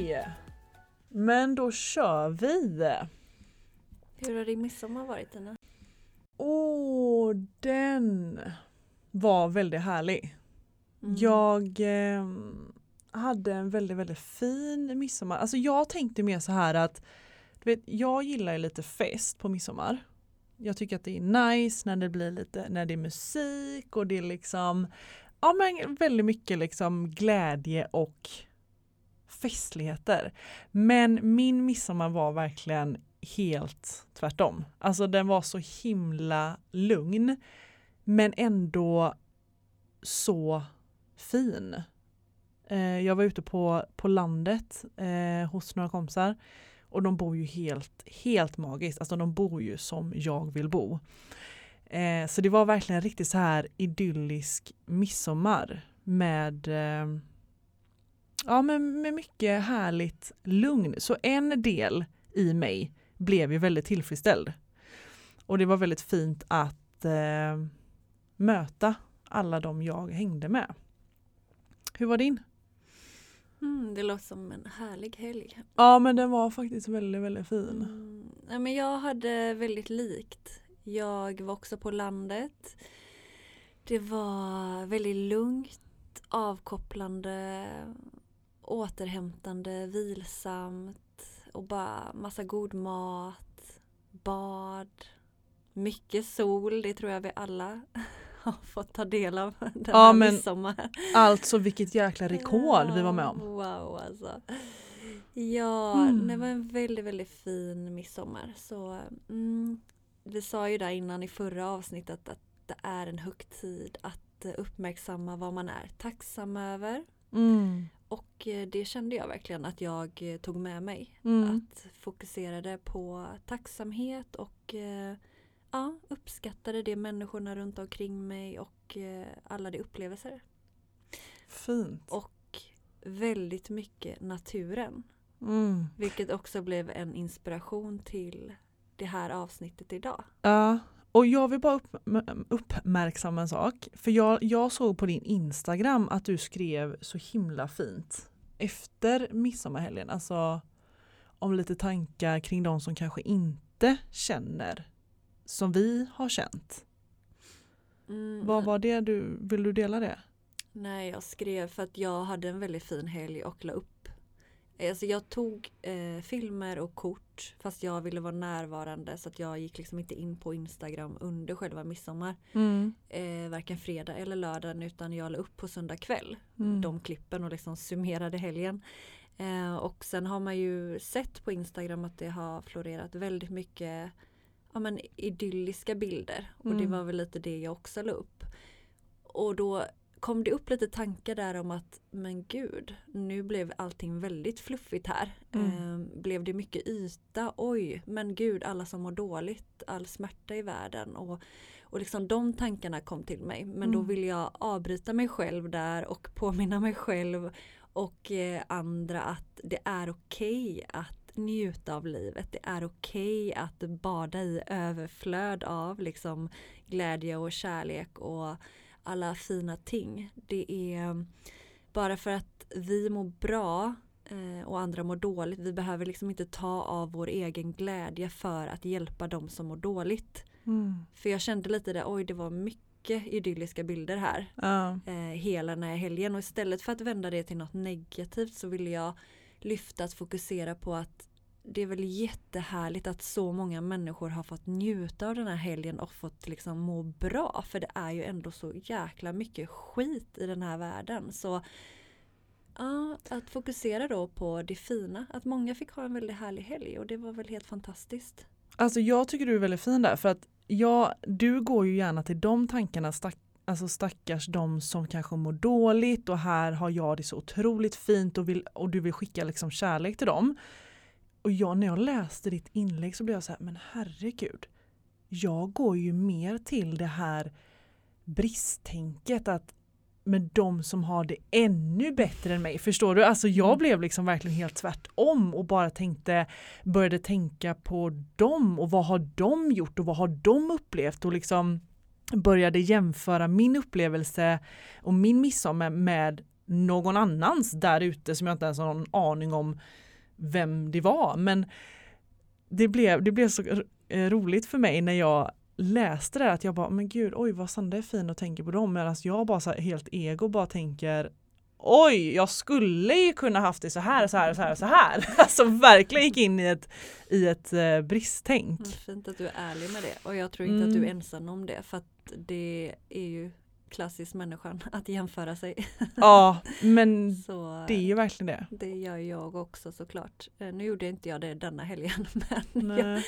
Okej, men då kör vi. Hur har din midsommar varit Tina? Åh, den var väldigt härlig. Mm. Jag eh, hade en väldigt, väldigt fin midsommar. Alltså jag tänkte mer så här att du vet, jag gillar ju lite fest på midsommar. Jag tycker att det är nice när det blir lite, när det är musik och det är liksom, ja men väldigt mycket liksom glädje och festligheter. Men min midsommar var verkligen helt tvärtom. Alltså den var så himla lugn men ändå så fin. Eh, jag var ute på, på landet eh, hos några kompisar och de bor ju helt, helt magiskt. Alltså de bor ju som jag vill bo. Eh, så det var verkligen riktigt så här idyllisk midsommar med eh, Ja men med mycket härligt lugn. Så en del i mig blev ju väldigt tillfredsställd. Och det var väldigt fint att eh, möta alla de jag hängde med. Hur var din? Mm, det låter som en härlig helg. Ja men den var faktiskt väldigt väldigt fin. Mm, ja, men jag hade väldigt likt. Jag var också på landet. Det var väldigt lugnt, avkopplande, återhämtande, vilsamt och bara massa god mat, bad, mycket sol. Det tror jag vi alla har fått ta del av den Ja, här men- midsommar. Alltså vilket jäkla rekord vi var med om. Wow alltså. Ja, Mm. det var en väldigt, väldigt fin midsommar. Så mm, vi sa ju där innan i förra avsnittet att det är en högtid att uppmärksamma vad man är tacksam över. Mm. Och eh, det kände jag verkligen att jag eh, tog med mig. Mm. Att fokuserade på tacksamhet och eh, ja, uppskattade det människorna runt omkring mig och alla de upplevelser. Fint. Och väldigt mycket naturen. Mm. Vilket också blev en inspiration till det här avsnittet idag. Ja, och jag vill bara upp, uppmärksamma en sak. För jag, jag såg på din Instagram att du skrev så himla fint efter midsommarhelgen. Alltså om lite tankar kring de som kanske inte känner som vi har känt. Mm, Vad var det du, vill du dela det? Nej, jag skrev för att jag hade en väldigt fin helg och la upp. Alltså jag tog eh, filmer och kort fast jag ville vara närvarande så att jag gick liksom inte in på Instagram under själva midsommar. Mm. Eh, varken fredag eller lördag utan jag la upp på söndag kväll Mm. de klippen och liksom summerade helgen. Eh, och sen har man ju sett på Instagram att det har florerat väldigt mycket ja, men idylliska bilder. Och det Mm. var väl lite det jag också la upp. Och då kom det upp lite tankar där om att men gud, nu blev allting väldigt fluffigt här. Mm. Eh, blev det mycket yta? Oj, men gud, alla som mår dåligt, all smärta i världen. Och, och liksom de tankarna kom till mig. Men då Mm. vill jag avbryta mig själv där och påminna mig själv och eh, andra att det är okej att njuta av livet. Det är okej att bada i överflöd av liksom glädje och kärlek och alla fina ting. Det är bara för att vi mår bra eh, och andra mår dåligt. Vi behöver liksom inte ta av vår egen glädje för att hjälpa dem som mår dåligt. Mm. För jag kände lite där, oj det var mycket idylliska bilder här eh, hela den här helgen och istället för att vända det till något negativt så ville jag lyfta att fokusera på att det är väl jättehärligt att så många människor har fått njuta av den här helgen och fått liksom må bra för det är ju ändå så jäkla mycket skit i den här världen så ja, att fokusera då på det fina att många fick ha en väldigt härlig helg och det var väl helt fantastiskt. Alltså jag tycker du är väldigt fin där för att jag, du går ju gärna till de tankarna stack, alltså stackars de som kanske mår dåligt och här har jag det så otroligt fint och, vill, och du vill skicka liksom kärlek till dem. Och jag, när jag läste ditt inlägg så blev jag så här, men herregud. Jag går ju mer till det här bristtänket att med de som har det ännu bättre än mig. Förstår du? Alltså jag Mm. blev liksom verkligen helt tvärtom och bara tänkte, började tänka på dem och vad har de gjort och vad har de upplevt och liksom började jämföra min upplevelse och min midsommar med någon annans där ute som jag inte ens har någon aning om vem det var. Men det blev, det blev så eh, roligt för mig när jag läste det att jag bara, men gud, oj vad Sandra är fin och tänker på dem. Medan jag bara så helt ego bara tänker, oj, jag skulle ju kunna haft det så här, så här, så här, så här. Alltså verkligen gick in i ett, i ett eh, bristtänk. Mm, Fint att du är ärlig med det och jag tror inte att du är Mm. ensam om det för att det är ju klassiskt människan att jämföra sig. Ja, men Så det är ju verkligen det. det gör jag också såklart. Eh, Nu gjorde inte jag det denna helgen men jag,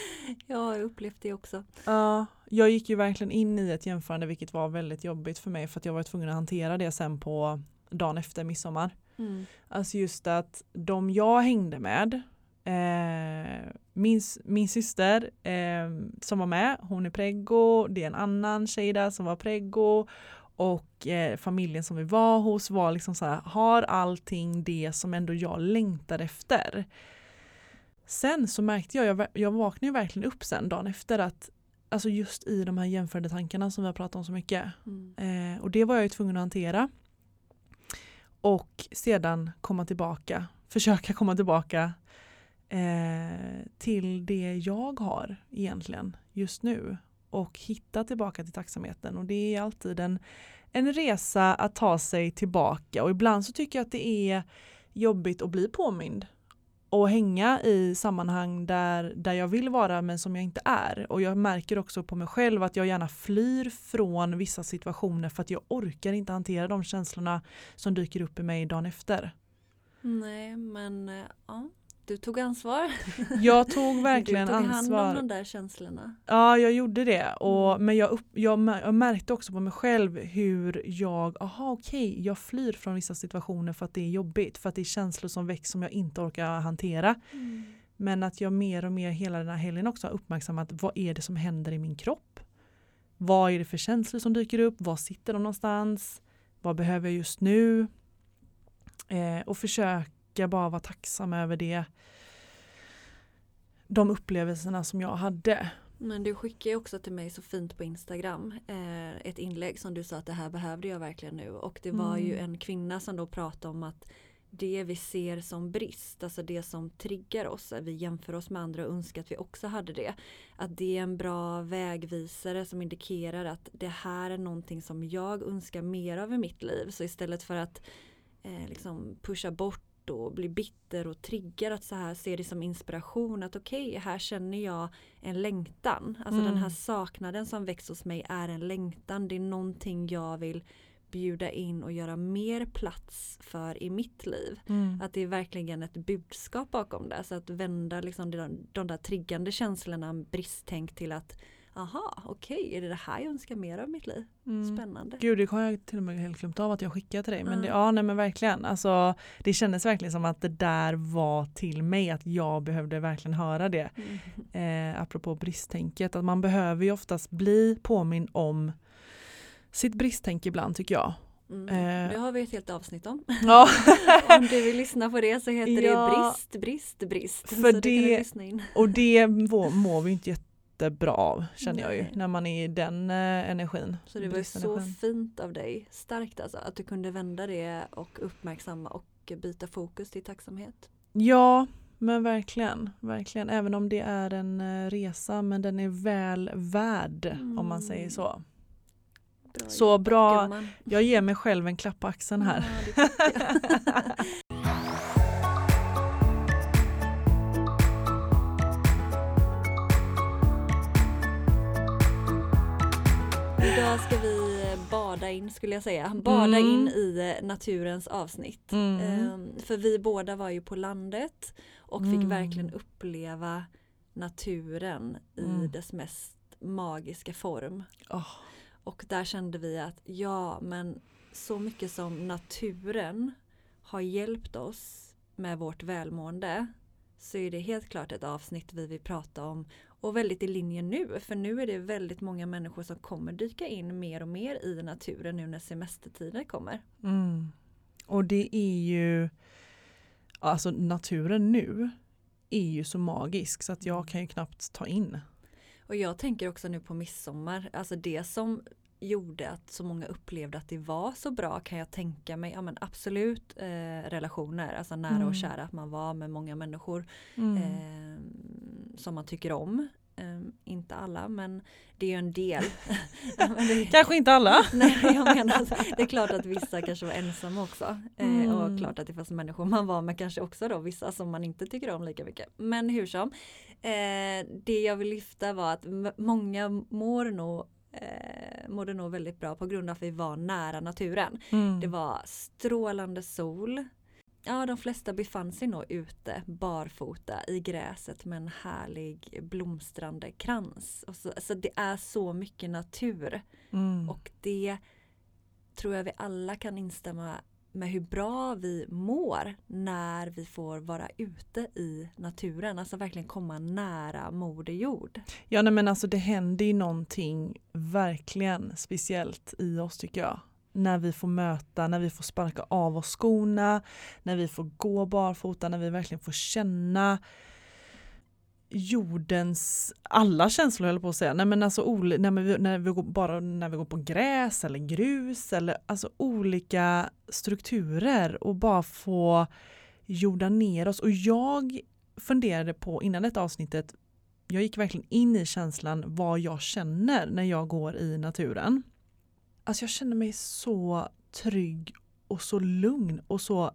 jag har upplevt det också. Ja, jag gick ju verkligen in i ett jämförande vilket var väldigt jobbigt för mig för att jag var tvungen att hantera det sen på dagen efter midsommar. Mm. Alltså just att de jag hängde med, eh, min, min syster eh, som var med, hon är preggo, det är en annan tjej där som var preggo och eh, familjen som vi var hos var liksom så här, har allting det som ändå jag längtar efter. Sen så märkte jag, jag, jag vaknade verkligen upp sen dagen efter att alltså just i de här jämförande tankarna som vi har pratat om så mycket, Mm. Eh, och det var jag ju tvungen att hantera. Och sedan komma tillbaka, försöka komma tillbaka eh, till det jag har egentligen just nu. Och hitta tillbaka till tacksamheten. Och det är alltid en, en resa att ta sig tillbaka. Och ibland så tycker jag att det är jobbigt att bli påmind. Och hänga i sammanhang där, där jag vill vara men som jag inte är. Och jag märker också på mig själv att jag gärna flyr från vissa situationer för att jag orkar inte hantera de känslorna som dyker upp i mig dagen efter. Nej men eh, ja, du tog ansvar. Jag tog verkligen du tog hand om ansvar. de där känslorna. Ja, jag gjorde det. Och, Mm. Men jag, upp, jag, jag märkte också på mig själv hur jag, aha okej, jag flyr från vissa situationer för att det är jobbigt. För att det är känslor som väcks som jag inte orkar hantera. Men att jag mer och mer hela den här helgen också har uppmärksammat vad är det som händer i min kropp? Vad är det för känslor som dyker upp? Var sitter de någonstans? Vad behöver jag just nu? Eh, och försöka bara vara tacksam över det. De upplevelserna som jag hade. Men du skickade ju också till mig så fint på Instagram eh, ett inlägg som du sa att det här behövde jag verkligen nu och det var ju Mm. en kvinna som då pratade om att det vi ser som brist, alltså det som triggar oss, att vi jämför oss med andra och önskar att vi också hade det. Att det är en bra vägvisare som indikerar att det här är någonting som jag önskar mer av i mitt liv. Så istället för att eh, liksom pusha bort och bli bitter och triggad att så här se det som inspiration att okej, här känner jag en längtan. Alltså Mm. den här saknaden som väcks hos mig är en längtan. Det är någonting jag vill bjuda in och göra mer plats för i mitt liv. Att det är verkligen ett budskap bakom det. Så att vända liksom de, de där triggande känslorna, bristtänk till att aha, okej, är det det här jag önskar mer av mitt liv? Mm. Spännande. Gud, det har jag till och med helt glömt av att jag skickade till dig. Men det, ja, nej men verkligen. Alltså, det kändes verkligen som att det där var till mig, att jag behövde verkligen höra det. Mm. Eh, apropå bristtänket, att man behöver ju oftast bli påmind om sitt bristtänk ibland tycker jag. Mm. Eh. Det har vi ett helt avsnitt om. Ja, Om du vill lyssna på det så heter Ja. det brist, brist, brist. För så det och det mår, mår vi inte jättebra av känner jag ju, Nej. när man är i den eh, energin. Så det var så fint av dig, starkt alltså, att du kunde vända det och uppmärksamma och byta fokus till tacksamhet. Ja, men verkligen, verkligen. Även om det är en eh, resa, men den är väl värd om man säger så. Bra Så jobbat, bra. gumman. Jag ger mig själv en klapp på axeln här. Ja, Idag ska vi bada in skulle jag säga. Bada Mm. in i eh, naturens avsnitt. Mm. Ehm, för vi båda var ju på landet och fick Mm. verkligen uppleva naturen i Mm. dess mest magiska form. Åh, Och där kände vi att ja men så mycket som naturen har hjälpt oss med vårt välmående så är det helt klart ett avsnitt vi vill prata om och väldigt i linje nu för nu är det väldigt många människor som kommer dyka in mer och mer i naturen nu när semestertider kommer. Mm. Och det är ju, alltså naturen nu är ju så magisk så att jag kan ju knappt ta in. Och jag tänker också nu på midsommar, alltså det som gjorde att så många upplevde att det var så bra kan jag tänka mig, ja men absolut eh, relationer, alltså nära Mm. och kära, att man var med många människor Mm. eh, som man tycker om. Eh, inte alla men det är ju en del. Det, Kanske inte alla. nej, jag menar, det är klart att vissa kanske var ensamma också. Eh, Mm. Och klart att det fanns människor man var med kanske också då, vissa som man inte tycker om lika mycket. Men hur som, eh, det jag vill lyfta var att många mår nog eh, mådde nog väldigt bra på grund av att vi var nära naturen. Mm. Det var strålande sol. Ja, de flesta befann sig nog ute barfota i gräset med en härlig blomstrande krans. Och så, så det är så mycket natur Mm. och det tror jag vi alla kan instämma med hur bra vi mår när vi får vara ute i naturen. Alltså verkligen komma nära Moder Jord. Ja nej, men alltså det händer ju någonting verkligen speciellt i oss tycker jag. När vi får möta, när vi får sparka av oss skorna, när vi får gå barfota, när vi verkligen får känna jordens alla känslor höll på att säga. Nej, men alltså, när, vi, när vi går, bara när vi går på gräs eller grus eller alltså olika strukturer och bara få jorda ner oss. Och jag funderade på innan detta avsnittet jag gick verkligen in i känslan vad jag känner när jag går i naturen. Alltså jag känner mig så trygg och så lugn och så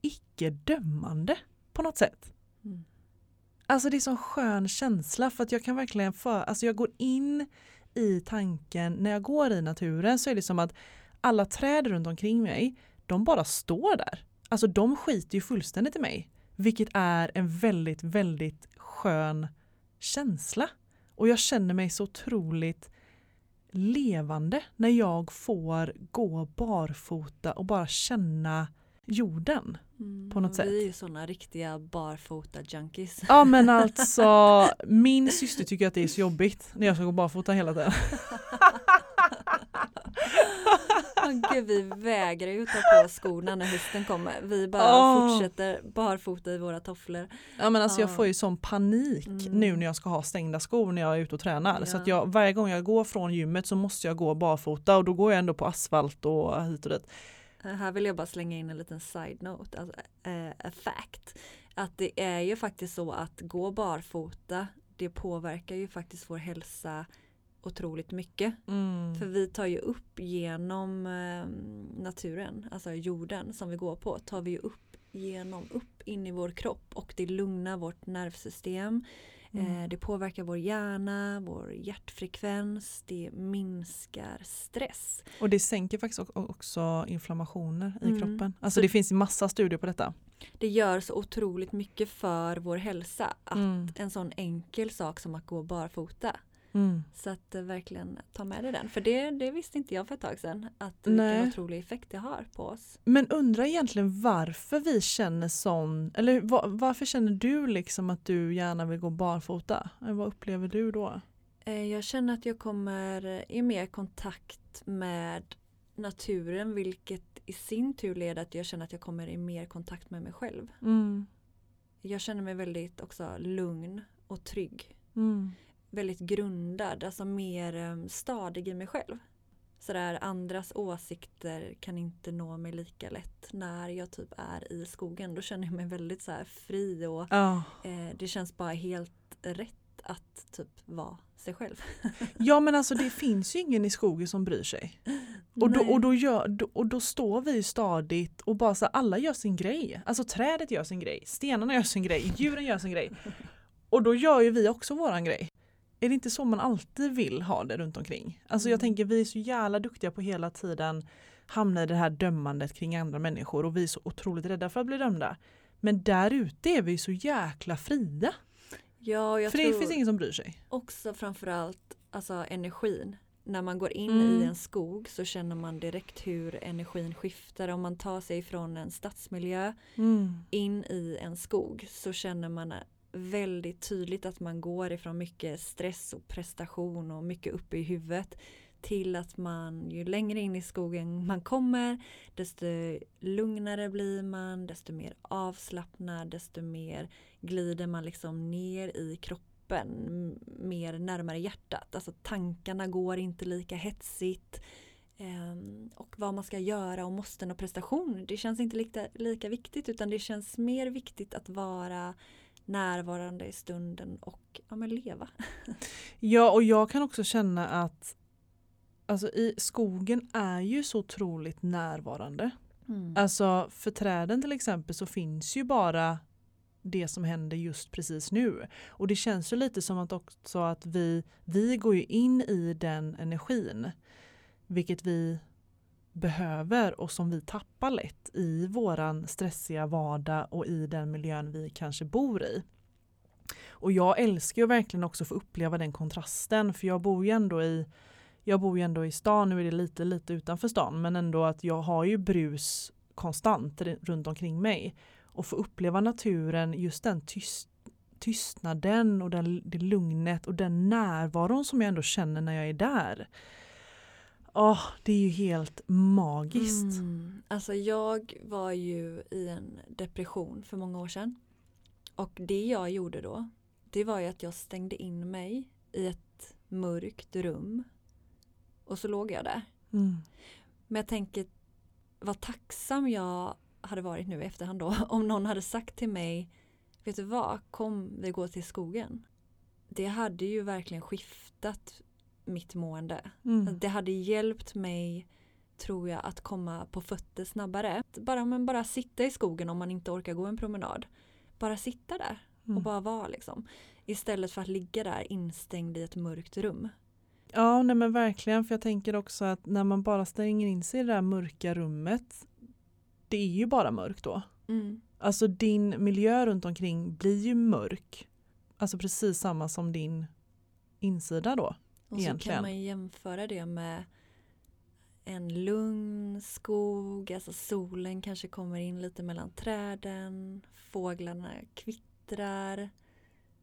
icke-dömande på något sätt. Mm. Alltså det är så skön känsla för att jag kan verkligen för, alltså jag går in i tanken när jag går i naturen så är det som att alla träd runt omkring mig, de bara står där. Alltså de skiter ju fullständigt i mig. Vilket är en väldigt, väldigt skön känsla. Och jag känner mig så otroligt levande när jag får gå barfota och bara känna jorden. På något sätt. Vi är ju sådana riktiga barfota junkies. Ja men alltså min syster tycker att det är så jobbigt när jag ska gå barfota hela tiden. Gud, vi vägrar ju ta på skorna när hösten kommer. Vi bara Åh. fortsätter barfota i våra tofflor. Ja men alltså jag Ja. får ju sån panik Mm. nu när jag ska ha stängda skor när jag är ute och tränar. Så Ja. att jag, varje gång jag går från gymmet så måste jag gå barfota och då går jag ändå på asfalt och hit och dit. Eh, Här vill jag bara slänga in en liten side-note, alltså, a fact. Att det är ju faktiskt så att gå barfota, det påverkar ju faktiskt vår hälsa otroligt mycket. Mm. För vi tar ju upp genom eh, naturen, alltså jorden som vi går på, tar vi ju upp genom upp in i vår kropp och det lugnar vårt nervsystem. Mm. Eh, det påverkar vår hjärna, vår hjärtfrekvens, det minskar stress. Och det sänker faktiskt också inflammationer i Mm. kroppen. Alltså Så- det finns massa studier på detta. Det gör så otroligt mycket för vår hälsa att Mm. en sån enkel sak som att gå barfota. Mm. Så att eh, verkligen ta med dig den. För det, det visste inte jag för ett tag sedan. Att Nej. vilken otrolig effekt det har på oss. Men undrar egentligen varför vi känner sån, eller va- varför känner du liksom att du gärna vill gå barfota? Eller Vad upplever du då? Eh, Jag känner att jag kommer i mer kontakt med naturen vilket i sin tur leder att jag känner att jag kommer i mer kontakt med mig själv. Mm. Jag känner mig väldigt också lugn och trygg. Mm. Väldigt grundad, alltså mer eh, stadig i mig själv. Sådär andras åsikter kan inte nå mig lika lätt när jag typ är i skogen. Då känner jag mig väldigt så här fri och Ja. eh, det känns bara helt rätt att typ vara sig själv. ja men alltså det finns ju ingen i skogen som bryr sig. Och då, och, då gör, och då står vi stadigt och bara så alla gör sin grej. Alltså trädet gör sin grej, stenarna gör sin grej, djuren gör sin grej. Och då gör ju vi också våran grej. Är det inte så man alltid vill ha det runt omkring? Alltså jag Mm. tänker vi är så jävla duktiga på hela tiden hamna i det här dömandet kring andra människor och vi är så otroligt rädda för att bli dömda. Men där ute är vi så jäkla fria. Ja, jag för tror det finns ingen som bryr sig. också framförallt alltså energin. när man går in Mm. i en skog så känner man direkt hur energin skiftar. Om man tar sig från en stadsmiljö Mm. in i en skog så känner man väldigt tydligt att man går ifrån mycket stress och prestation och mycket uppe i huvudet till att man ju längre in i skogen man kommer desto lugnare blir man, desto mer avslappnad, desto mer glider man liksom ner i kroppen, mer närmare hjärtat. Alltså tankarna går inte lika hetsigt. Ehm, och vad man ska göra och måsten och prestation, det känns inte lika, lika viktigt utan det känns mer viktigt att vara närvarande i stunden och ja, men leva. Ja och jag kan också känna att alltså, i skogen är ju så otroligt närvarande. Alltså för träden till exempel så finns ju bara det som händer just precis nu. Och det känns ju lite som att också att vi, vi går ju in i den energin. Vilket vi behöver och som vi tappar lätt i våran stressiga vardag och i den miljön vi kanske bor i. Och jag älskar ju verkligen också att få uppleva den kontrasten för jag bor ju ändå i jag bor ju ändå i stan, nu är det lite, lite utanför stan, men ändå att jag har ju brus konstant runt omkring mig. Och få uppleva naturen, just den tyst, tystnaden och den, det lugnet och den närvaron som jag ändå känner när jag är där. Åh, det är ju helt magiskt. Mm. Alltså jag var ju i en depression för många år sedan. Och det jag gjorde då, det var ju att jag stängde in mig i ett mörkt rum. Och så låg jag där. Mm. Men jag tänker vad tacksam jag hade varit nu i efterhand då om någon hade sagt till mig Vet du vad, kom vi går till skogen. Det hade ju verkligen skiftat mitt mående. Mm. Det hade hjälpt mig tror jag att komma på fötter snabbare. Bara, men bara sitta i skogen om man inte orkar gå en promenad. Bara sitta där och Mm. bara vara liksom. Istället för att ligga där instängd i ett mörkt rum. Ja, nej men verkligen. För jag tänker också att när man bara stänger in sig i det där mörka rummet, det är ju bara mörkt då. Mm. Alltså din miljö runt omkring blir ju mörk. Alltså precis samma som din insida då. Och så Egentligen. kan man jämföra det med en lugn skog, alltså solen kanske kommer in lite mellan träden, fåglarna kvittrar.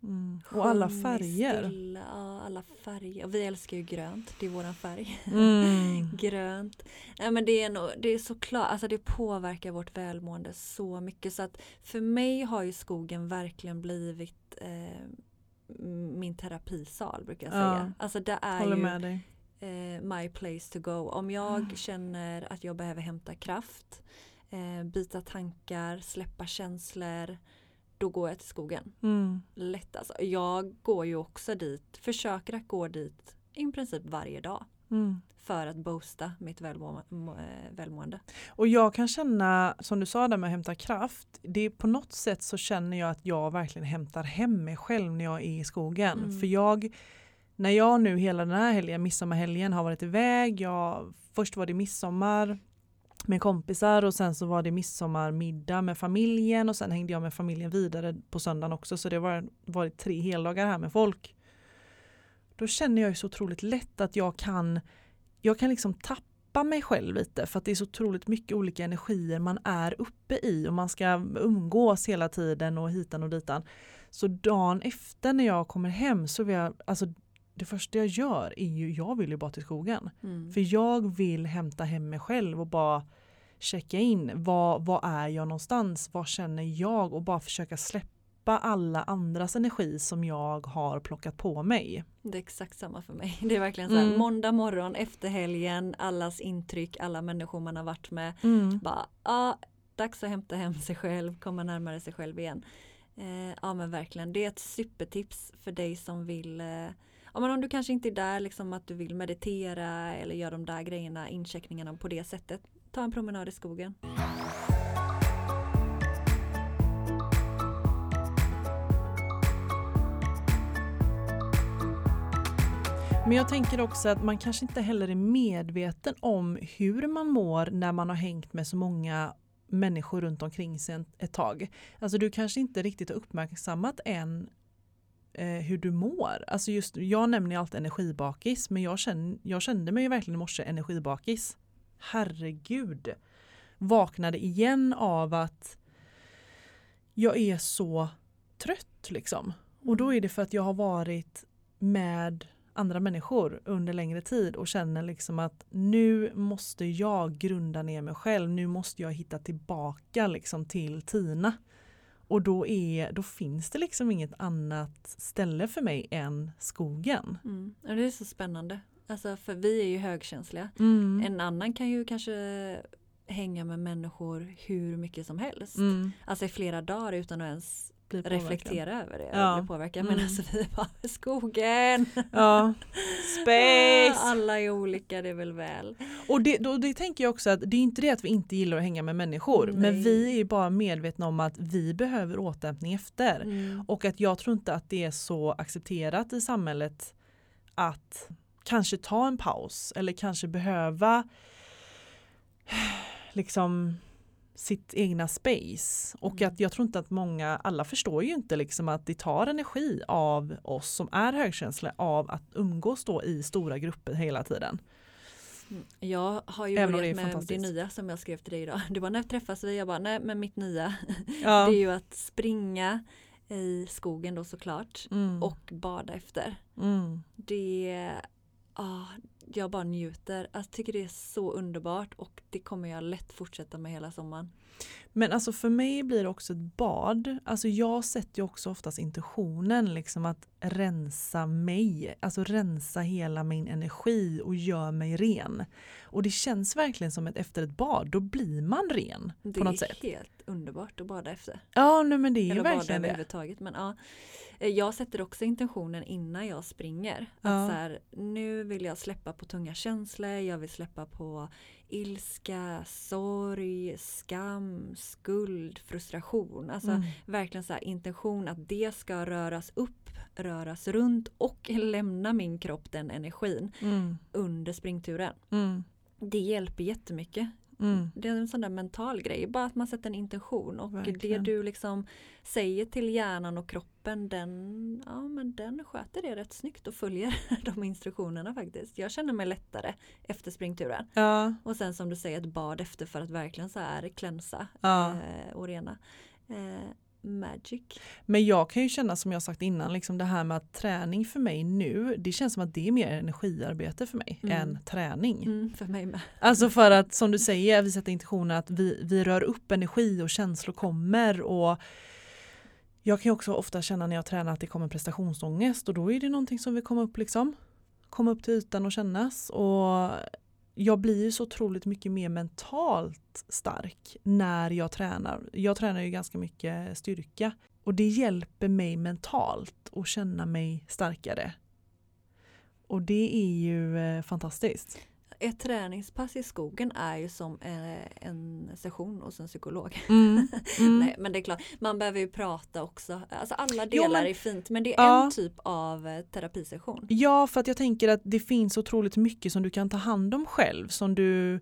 Mm. Och alla färger. Stilla, ja, alla färger. Och vi älskar ju grönt, det är våran färg. Mm. grönt. Nej, men det, är nog, det är såklart, alltså det påverkar vårt välmående så mycket. Så att för mig har ju skogen verkligen blivit eh, min terapisal brukar jag Ja. säga. Alltså det är ju eh, my place to go. Om jag Mm. känner att jag behöver hämta kraft, eh, byta tankar, släppa känslor, då går jag till skogen. Mm. Lätt alltså. Jag går ju också dit, försöker att gå dit i princip varje dag Mm. för att boosta mitt välmå må- eh, välmående. Och jag kan känna, som du sa där med att hämta kraft, det är på något sätt så känner jag att jag verkligen hämtar hem mig själv när jag är i skogen. Mm. För jag, när jag nu hela den här helgen, midsommarhelgen, har varit iväg, jag, först var det midsommar med kompisar och sen så var det midsommarmiddag med familjen och sen hängde jag med familjen vidare på söndagen också så det var varit tre heldagar här med folk. Då känner jag ju så otroligt lätt att jag kan, jag kan liksom tappa mig själv lite för att det är så otroligt mycket olika energier man är uppe i och man ska umgås hela tiden och hitan och ditan. Så dagen efter när jag kommer hem så vill jag, alltså det första jag gör är ju, jag vill ju bara till skogen. Mm. För jag vill hämta hem mig själv och bara checka in. Var är jag någonstans? Vad känner jag? Och bara försöka släppa alla andras energi som jag har plockat på mig. Det är exakt samma för mig. Det är verkligen så här, Mm. måndag morgon efter helgen, allas intryck, alla människor man har varit med. Bara, ja, dags att hämta hem sig själv, komma närmare sig själv igen. Eh, ja men verkligen, det är ett supertips för dig som vill eh, Ja, men om du kanske inte är där liksom att du vill meditera eller göra de där grejerna, incheckningarna på det sättet. Ta en promenad i skogen. Men jag tänker också att man kanske inte heller är medveten om hur man mår när man har hängt med så många människor runt omkring sig ett tag. Alltså du kanske inte riktigt har uppmärksammat än eh, hur du mår. Alltså just, jag nämner ju alltid energibakis men jag kände, jag kände mig ju verkligen i morse energibakis. Herregud. Vaknade igen av att jag är så trött liksom. Och då är det för att jag har varit med andra människor under längre tid och känner liksom att nu måste jag grunda ner mig själv. Nu måste jag hitta tillbaka liksom till Tina. Och då, är, då finns det liksom inget annat ställe för mig än skogen. Mm. Och det är så spännande. Alltså för vi är ju högkänsliga. Mm. En annan kan ju kanske hänga med människor hur mycket som helst. Mm. Alltså i flera dagar utan att ens. Reflektera över det Ja. och bli påverkad. Mm. Men alltså vi är bara skogen. Ja, space! Alla är olika, det är väl väl. Och det, då, det tänker jag också att det är inte det att vi inte gillar att hänga med människor men Nej. vi är bara medvetna om att vi behöver återhämtning efter. Mm. Och att jag tror inte att det är så accepterat i samhället att kanske ta en paus eller kanske behöva liksom sitt egna space. Och Mm. att jag tror inte att många, alla förstår ju inte liksom att det tar energi av oss som är högkänsliga av att umgås då i stora grupper hela tiden. Mm. Jag har ju Även börjat det med det nya som jag skrev till dig idag. Du bara när träffas vi? Jag bara nej men mitt nya Ja. det är ju att springa i skogen då såklart Mm. och bada efter. mm. Det, ah, jag bara njuter. Alltså, jag tycker det är så underbart och det kommer jag lätt fortsätta med hela sommaren. Men alltså för mig blir det också ett bad. Alltså jag sätter ju också oftast intentionen liksom att rensa mig. Alltså rensa hela min energi och gör mig ren. Och det känns verkligen som att efter ett bad då blir man ren Det på något är sätt. helt underbart att bada efter. Ja nej, men det är Eller bada verkligen det. överhuvudtaget. Men ja, Eh, jag sätter också intentionen innan jag springer. Ja. Att så här, nu vill jag släppa på tunga känslor, jag vill släppa på ilska, sorg, skam, skuld, frustration. Alltså Mm. verkligen så intention att det ska röras upp, röras runt och lämna min kropp den energin Mm. under springturen. Mm. Det hjälper jättemycket. Mm. Det är en sån där mental grej, bara att man sätter en intention och Verkligen. det du liksom säger till hjärnan och kroppen den, ja, men den sköter det rätt snyggt och följer de instruktionerna faktiskt. Jag känner mig lättare efter springturen. Ja, Och sen som du säger ett bad efter för att verkligen så här klänsa Ja. eh, och rena. Eh, magic. men jag kan ju känna som jag sagt innan, liksom det här med att träning för mig nu, det känns som att det är mer energiarbete för mig Mm. än träning. Mm, för mig med. Alltså för att som du säger, vi sätter intentionen att vi, vi rör upp energi och känslor kommer och jag kan ju också ofta känna när jag tränar att det kommer prestationsångest och då är det någonting som vill komma upp liksom. Komma upp till ytan och kännas och jag blir ju så otroligt mycket mer mentalt stark när jag tränar. Jag tränar ju ganska mycket styrka och det hjälper mig mentalt att känna mig starkare. Och det är ju eh, fantastiskt. Ett träningspass i skogen är ju som eh, en session hos en psykolog. Mm. Mm. Nej men det är klart, man behöver ju prata också. Alltså alla Jo, delar men- är fint men det är Ja. en typ av eh, terapisession. Ja, för att jag tänker att det finns otroligt mycket som du kan ta hand om själv. Som du,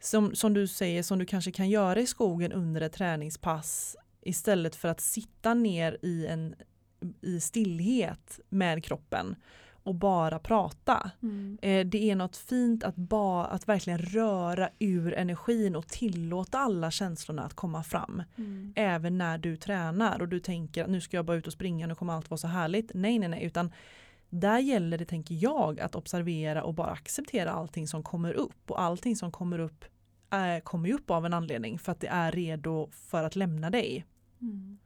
som, som du säger, som du kanske kan göra i skogen under ett träningspass. Istället för att sitta ner i, en, i stillhet med kroppen och bara prata. Mm. Eh, Det är något fint att, ba, att verkligen röra ur energin och tillåta alla känslorna att komma fram. Mm. Även när du tränar och du tänker att nu ska jag bara ut och springa, nu kommer allt vara så härligt. Nej, nej, nej, utan där gäller det, tänker jag, att observera och bara acceptera allting som kommer upp. Och allting som kommer upp är, kommer ju upp av en anledning för att det är redo för att lämna dig. Mm.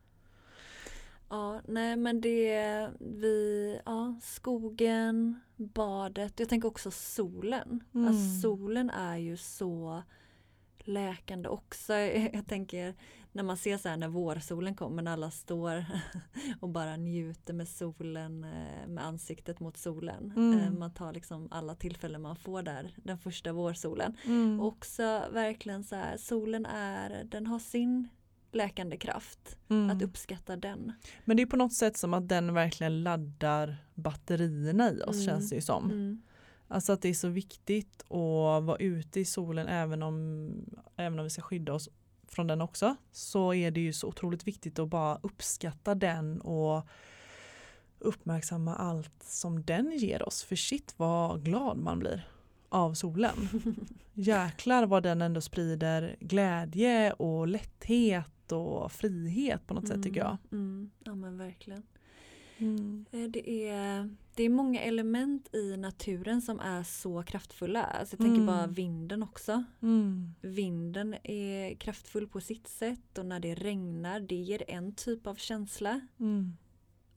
Ja, nej men det, vi, ja, skogen, badet, jag tänker också solen. Mm. Alltså solen är ju så läkande också. Jag tänker när man ser så här när vårsolen kommer när alla står och bara njuter med solen eh, med ansiktet mot solen. Mm. Eh, Man tar liksom alla tillfällen man får där den första vårsolen. Mm. Också verkligen så här solen är, den har sin läkande kraft. Mm. Att uppskatta den. Men det är på något sätt som att den verkligen laddar batterierna i oss Mm. känns det ju som. Mm. Alltså att det är så viktigt att vara ute i solen även om, även om vi ska skydda oss från den också. Så är det ju så otroligt viktigt att bara uppskatta den och uppmärksamma allt som den ger oss. För shit vad glad man blir av solen. Jäklar vad den ändå sprider glädje och lätthet och frihet på något sätt tycker jag. Mm, ja men verkligen. Mm. Eh, Det är, det är många element i naturen som är så kraftfulla. Alltså jag tänker Mm. bara vinden också. Mm. Vinden är kraftfull på sitt sätt och när det regnar det ger en typ av känsla. Mm.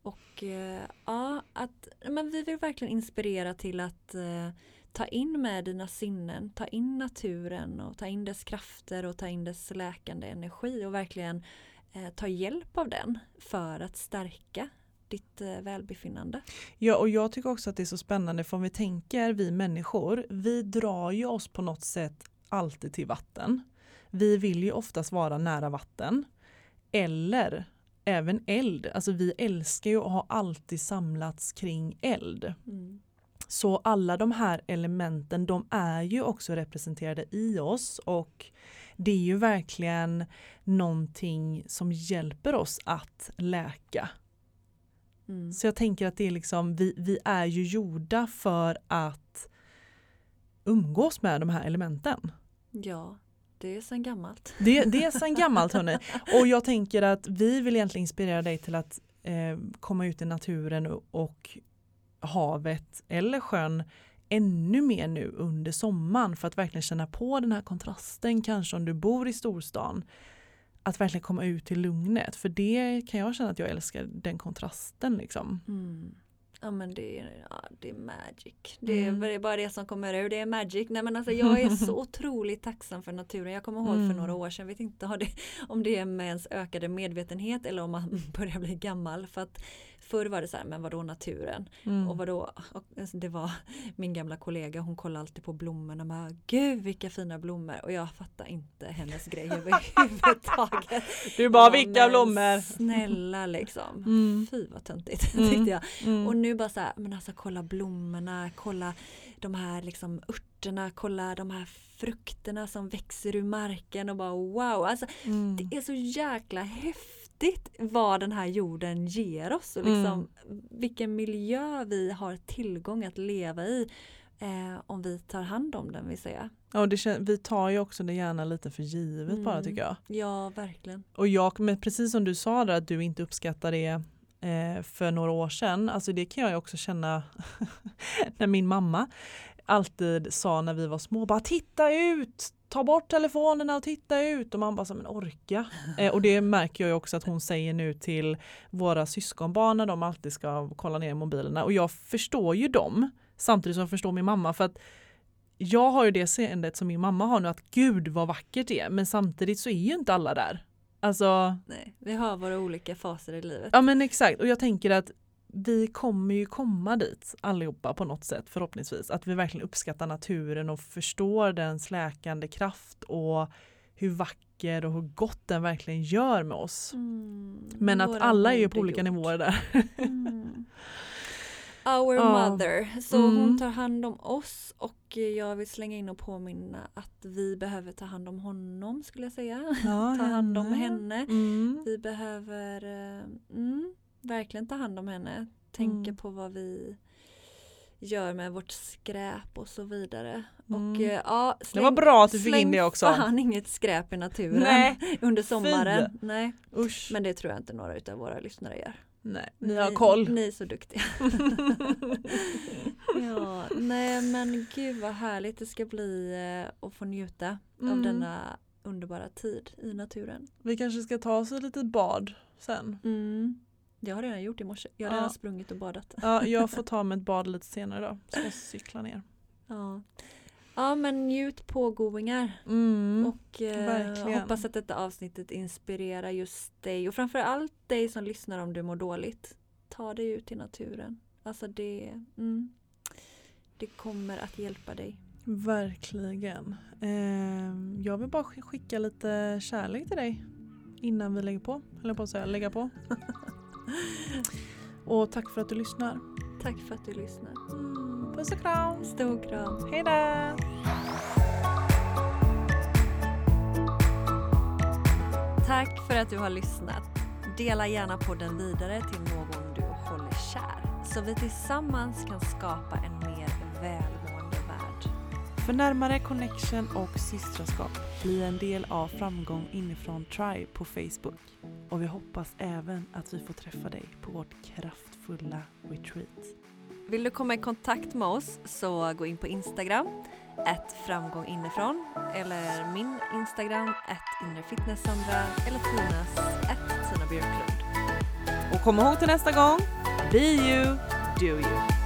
Och eh, ja, att, men vi vill verkligen inspirera till att eh, ta in med dina sinnen, ta in naturen och ta in dess krafter och ta in dess läkande energi och verkligen eh, ta hjälp av den för att stärka ditt eh, välbefinnande. Ja, och jag tycker också att det är så spännande för om vi tänker vi människor, vi drar ju oss på något sätt alltid till vatten. Vi vill ju oftast vara nära vatten. Eller även eld. Alltså vi älskar ju och har alltid samlats kring eld. Mm. Så alla de här elementen de är ju också representerade i oss och det är ju verkligen någonting som hjälper oss att läka. Mm. Så jag tänker att det är liksom, vi, vi är ju gjorda för att umgås med de här elementen. Ja, det är sedan gammalt. Det, det är sedan gammalt hörni. Och jag tänker att vi vill egentligen inspirera dig till att eh, komma ut i naturen och, och havet eller sjön ännu mer nu under sommaren för att verkligen känna på den här kontrasten kanske om du bor i storstan. Att verkligen komma ut till lugnet för det kan jag känna att jag älskar den kontrasten liksom. Mm. Ja men det är, ja, det är magic. Det är, Mm. bara det som kommer ur, det är magic. Nej men alltså jag är så otroligt tacksam för naturen. Jag kommer ihåg Mm. för några år sedan, jag vet inte har det, om det är med ens ökade medvetenhet eller om man börjar bli gammal. För att förr var det så här, men vadå naturen? Mm. Och vadå? Alltså, det var min gamla kollega, hon kollade alltid på blommorna och bara, gud vilka fina blommor. Och jag fattar inte hennes grej överhuvudtaget. Du bara Ja, vilka blommor! Snälla liksom. Mm. Fy vad töntigt Mm. tyckte jag. Mm. Och nu bara så här, men alltså kolla blommorna, kolla de här liksom örterna, kolla de här frukterna som växer ur marken och bara wow. Alltså Mm. det är så jäkla häftigt vad den här jorden ger oss och liksom vilken miljö vi har tillgång att leva i eh, om vi tar hand om den vill säga. Ja, och det vi tar ju också det gärna lite för givet bara Mm. tycker jag. Ja, verkligen. Och jag, men precis som du sa där att du inte uppskattar det eh, för några år sedan, alltså det kan jag också känna när min mamma alltid sa när vi var små, bara titta ut, ta bort telefonerna och titta ut och man bara så, men orka. Eh, och det märker jag också att hon säger nu till våra syskonbarn när de alltid ska kolla ner mobilerna och jag förstår ju dem samtidigt som jag förstår min mamma för att jag har ju det seendet som min mamma har nu att gud vad vackert det är men samtidigt så är ju inte alla där. Alltså, Nej, vi har våra olika faser i livet. ja men exakt och jag tänker att vi kommer ju komma dit allihopa på något sätt förhoppningsvis. Att vi verkligen uppskattar naturen och förstår dens läkande kraft och hur vacker och hur gott den verkligen gör med oss. Mm, Men att alla är ju på olika jord. nivåer där. Mm. Our Ja. mother. Så Mm. hon tar hand om oss och jag vill slänga in och påminna att vi behöver ta hand om honom skulle jag säga. Ja, ta hand om henne. Mm. Vi behöver eh, mm, verkligen ta hand om henne. Tänka Mm. på vad vi gör med vårt skräp och så vidare. Mm. Och eh, ja, Det var bra att du fick in släng det också. fan inget skräp i naturen Nej, under sommaren. Nej, Usch. men det tror jag inte några utav våra lyssnare gör. Nej, ni har koll. Ni är så duktiga. ja, nej men gud vad härligt det ska bli eh, att få njuta av Mm. denna underbara tid i naturen. Vi kanske ska ta oss ett litet bad sen. Mm. Det har jag redan gjort i morse. Jag har Ja. redan sprungit och badat. Ja, jag får ta mig ett bad lite senare då. Ska jag cykla ner. Ja, ja men njut pågoingar. Mm. Och eh, hoppas att detta avsnittet inspirerar just dig och framförallt dig som lyssnar om du mår dåligt. Ta dig ut i naturen. Alltså det, mm, det kommer att hjälpa dig. Verkligen. Ehm, jag vill bara sk- skicka lite kärlek till dig innan vi lägger på. Eller på att säga lägga på. och tack för att du lyssnar. Tack för att du lyssnar. Mm, puss och kram. Stor kram. Hej då! Tack för att du har lyssnat. Dela gärna podden vidare till någon du håller kär. så vi tillsammans kan skapa en mer välmående värld. För närmare connection och systraskap, bli en del av Framgång inifrån Tribe på Facebook. Och vi hoppas även att vi får träffa dig på vårt kraftfulla retreat. Vill du komma i kontakt med oss så gå in på Instagram, ett framgång inifrån eller min Instagram, ett inrefitnesssandra eller Tinas, ett Tina Björklund. Och kom ihåg till nästa gång, be you, do you.